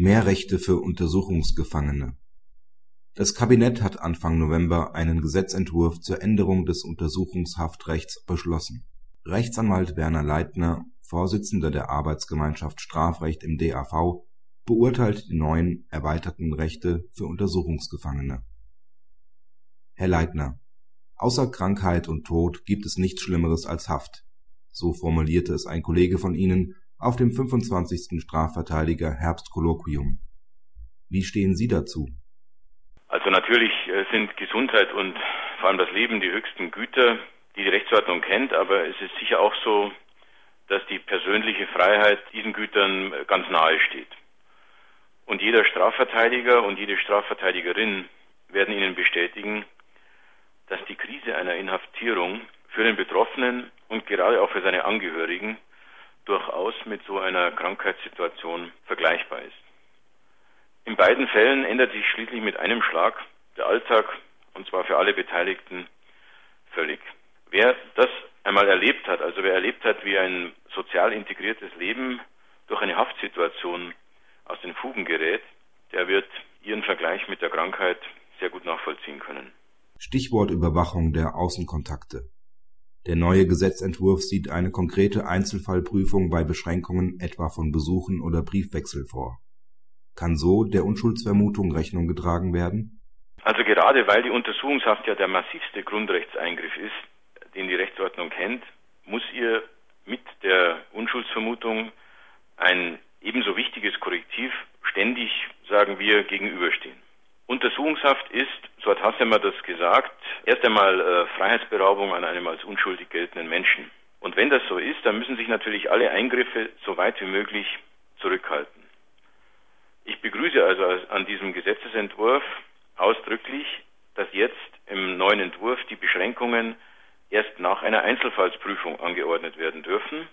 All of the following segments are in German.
Mehr Rechte für Untersuchungsgefangene Das Kabinett hat Anfang November einen Gesetzentwurf zur Änderung des Untersuchungshaftrechts beschlossen. Rechtsanwalt Werner Leitner, Vorsitzender der Arbeitsgemeinschaft Strafrecht im DAV, beurteilt die neuen erweiterten Rechte für Untersuchungsgefangene. Herr Leitner, außer Krankheit und Tod gibt es nichts Schlimmeres als Haft. So formulierte es ein Kollege von Ihnen auf dem 25. Strafverteidiger Herbstkolloquium. Wie stehen Sie dazu? Also natürlich äh, sind Gesundheit und vor allem das Leben die höchsten Güter, die die Rechtsordnung kennt, aber es ist sicher auch so, dass die persönliche Freiheit diesen Gütern äh, ganz nahe steht. Und jeder Strafverteidiger und jede Strafverteidigerin werden Ihnen bestätigen, dass die Krise einer Inhaftierung für den Betroffenen und gerade auch für seine Angehörigen durchaus mit so einer Krankheitssituation vergleichbar ist. In beiden Fällen ändert sich schließlich mit einem Schlag der Alltag, und zwar für alle Beteiligten, völlig. Wer das einmal erlebt hat, also wer erlebt hat, wie ein sozial integriertes Leben durch eine Haftsituation aus den Fugen gerät, der wird Ihren Vergleich mit der Krankheit sehr gut nachvollziehen können. Stichwort Überwachung der Außenkontakte. Der neue Gesetzentwurf sieht eine konkrete Einzelfallprüfung bei Beschränkungen etwa von Besuchen oder Briefwechsel vor. Kann so der Unschuldsvermutung Rechnung getragen werden? Also gerade weil die Untersuchungshaft ja der massivste Grundrechtseingriff ist, den die Rechtsordnung kennt, muss ihr mit der Unschuldsvermutung ein ebenso wichtiges Korrektiv ständig, sagen wir, gegenüberstehen. Untersuchungshaft ist, so hat Hassemer das gesagt, erst einmal äh, Freiheitsberaubung an einem als unschuldig geltenden Menschen. Und wenn das so ist, dann müssen sich natürlich alle Eingriffe so weit wie möglich zurückhalten. Ich begrüße also an diesem Gesetzesentwurf ausdrücklich, dass jetzt im neuen Entwurf die Beschränkungen erst nach einer Einzelfallsprüfung angeordnet werden dürfen,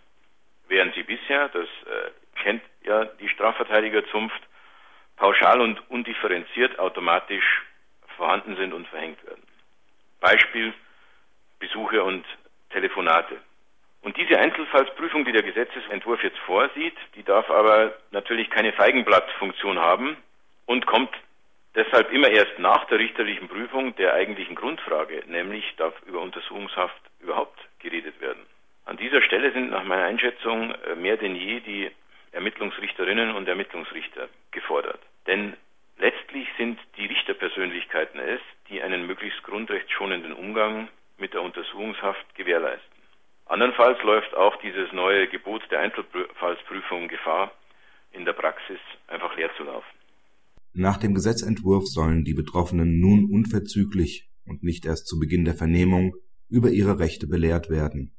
während sie bisher, das äh, kennt ja die Strafverteidigerzunft, pauschal und undifferenziert automatisch vorhanden sind und verhängt werden. Beispiel Besuche und Telefonate. Und diese Einzelfallsprüfung, die der Gesetzesentwurf jetzt vorsieht, die darf aber natürlich keine Feigenblattfunktion haben und kommt deshalb immer erst nach der richterlichen Prüfung der eigentlichen Grundfrage, nämlich darf über Untersuchungshaft überhaupt geredet werden. An dieser Stelle sind nach meiner Einschätzung äh, mehr denn je die Ermittlungsrichterinnen und Ermittlungsrichter gefordert. Denn letztlich sind die Richterpersönlichkeiten es, die einen möglichst grundrechtsschonenden Umgang mit der Untersuchungshaft gewährleisten. Andernfalls läuft auch dieses neue Gebot der Einzelfallsprüfung Gefahr, in der Praxis einfach leer zu laufen. Nach dem Gesetzentwurf sollen die Betroffenen nun unverzüglich und nicht erst zu Beginn der Vernehmung über ihre Rechte belehrt werden.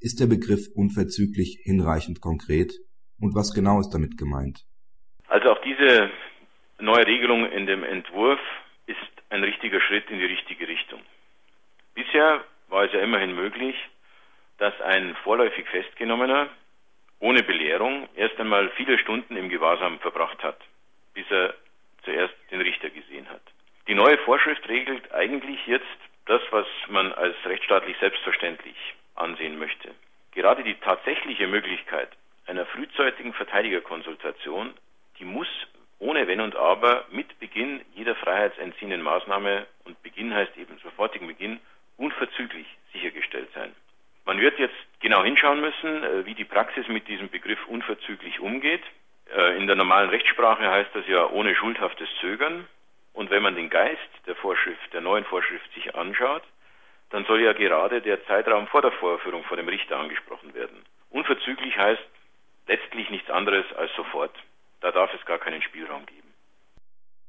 Ist der Begriff unverzüglich hinreichend konkret? Und was genau ist damit gemeint? Also auch diese neue Regelung in dem Entwurf ist ein richtiger Schritt in die richtige Richtung. Bisher war es ja immerhin möglich, dass ein vorläufig Festgenommener ohne Belehrung erst einmal viele Stunden im Gewahrsam verbracht hat, bis er zuerst den Richter gesehen hat. Die neue Vorschrift regelt eigentlich jetzt das, was man als rechtsstaatlich selbstverständlich ansehen möchte. Gerade die tatsächliche Möglichkeit, einer frühzeitigen Verteidigerkonsultation, die muss ohne Wenn und Aber mit Beginn jeder freiheitsentziehenden Maßnahme und Beginn heißt eben sofortigen Beginn unverzüglich sichergestellt sein. Man wird jetzt genau hinschauen müssen, äh, wie die Praxis mit diesem Begriff unverzüglich umgeht. Äh, in der normalen Rechtsprache heißt das ja ohne schuldhaftes Zögern. Und wenn man den Geist der Vorschrift, der neuen Vorschrift sich anschaut, dann soll ja gerade der Zeitraum vor der Vorführung vor dem Richter angesprochen werden. Unverzüglich heißt letztlich nichts anderes als sofort. Da darf es gar keinen Spielraum geben.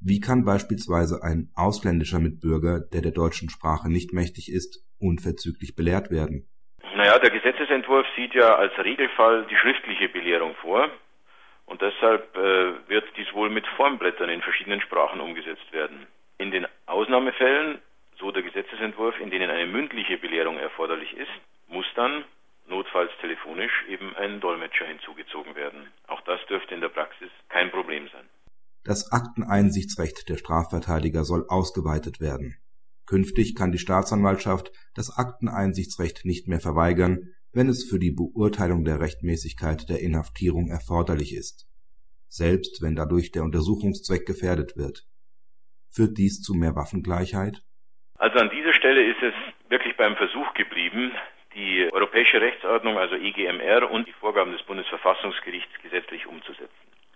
Wie kann beispielsweise ein ausländischer Mitbürger, der der deutschen Sprache nicht mächtig ist, unverzüglich belehrt werden? Naja, der Gesetzesentwurf sieht ja als Regelfall die schriftliche Belehrung vor. Und deshalb äh, wird dies wohl mit Formblättern in verschiedenen Sprachen umgesetzt werden. In den Ausnahmefällen, so der Gesetzesentwurf, in denen eine mündliche Belehrung erforderlich ist, muss dann notfalls telefonisch eben ein Dolmetscher hinzugezogen werden. Auch das dürfte in der Praxis kein Problem sein. Das Akteneinsichtsrecht der Strafverteidiger soll ausgeweitet werden. Künftig kann die Staatsanwaltschaft das Akteneinsichtsrecht nicht mehr verweigern, wenn es für die Beurteilung der Rechtmäßigkeit der Inhaftierung erforderlich ist. selbst wenn dadurch der Untersuchungszweck gefährdet wird. Führt dies zu mehr Waffengleichheit? Also an dieser Stelle ist es wirklich beim Versuch geblieben, die europäische Rechtsordnung, also EGMR und die Vorgaben des Bundesverfassungsgerichts gesetzlich umzusetzen.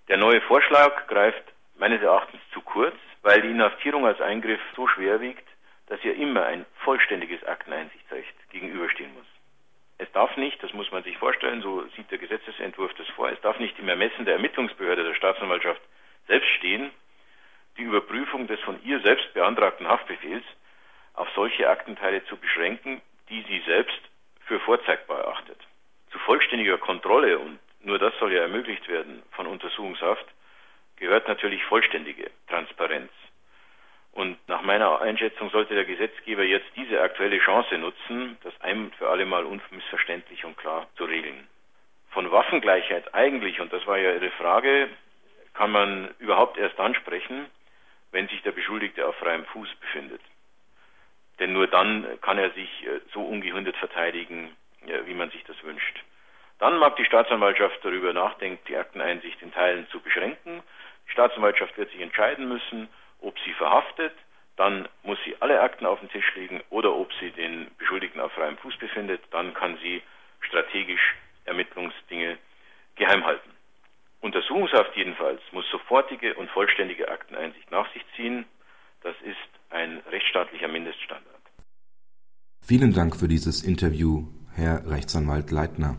Der neue Vorschlag greift meines Erachtens zu kurz, weil die Inhaftierung als Eingriff so schwer wiegt, dass ihr immer ein vollständiges Akteneinsichtsrecht gegenüberstehen muss. Es darf nicht, das muss man sich vorstellen, so sieht der Gesetzesentwurf das vor, es darf nicht im Ermessen der Ermittlungsbehörde der Staatsanwaltschaft selbst stehen, die Überprüfung des von ihr selbst beantragten Haftbefehls auf solche Aktenteile zu beschränken, die sie selbst vorzeigbar erachtet. Zu vollständiger Kontrolle, und nur das soll ja ermöglicht werden von Untersuchungshaft, gehört natürlich vollständige Transparenz. Und nach meiner Einschätzung sollte der Gesetzgeber jetzt diese aktuelle Chance nutzen, das ein für alle Mal unmissverständlich und klar zu regeln. Von Waffengleichheit eigentlich, und das war ja Ihre Frage, kann man überhaupt erst ansprechen, wenn sich der Beschuldigte auf freiem Fuß befindet. Denn nur dann kann er sich äh, so ungehindert verteidigen, wie man sich das wünscht. Dann mag die Staatsanwaltschaft darüber nachdenken, die Akteneinsicht in Teilen zu beschränken. Die Staatsanwaltschaft wird sich entscheiden müssen, ob sie verhaftet, dann muss sie alle Akten auf den Tisch legen oder ob sie den Beschuldigten auf freiem Fuß befindet, dann kann sie strategisch Ermittlungsdinge geheim halten. Untersuchungshaft jedenfalls muss sofortige und vollständige Akteneinsicht nach sich ziehen. Das ist ein rechtsstaatlicher Mindeststandard. Vielen Dank für dieses Interview, Herr Rechtsanwalt Leitner.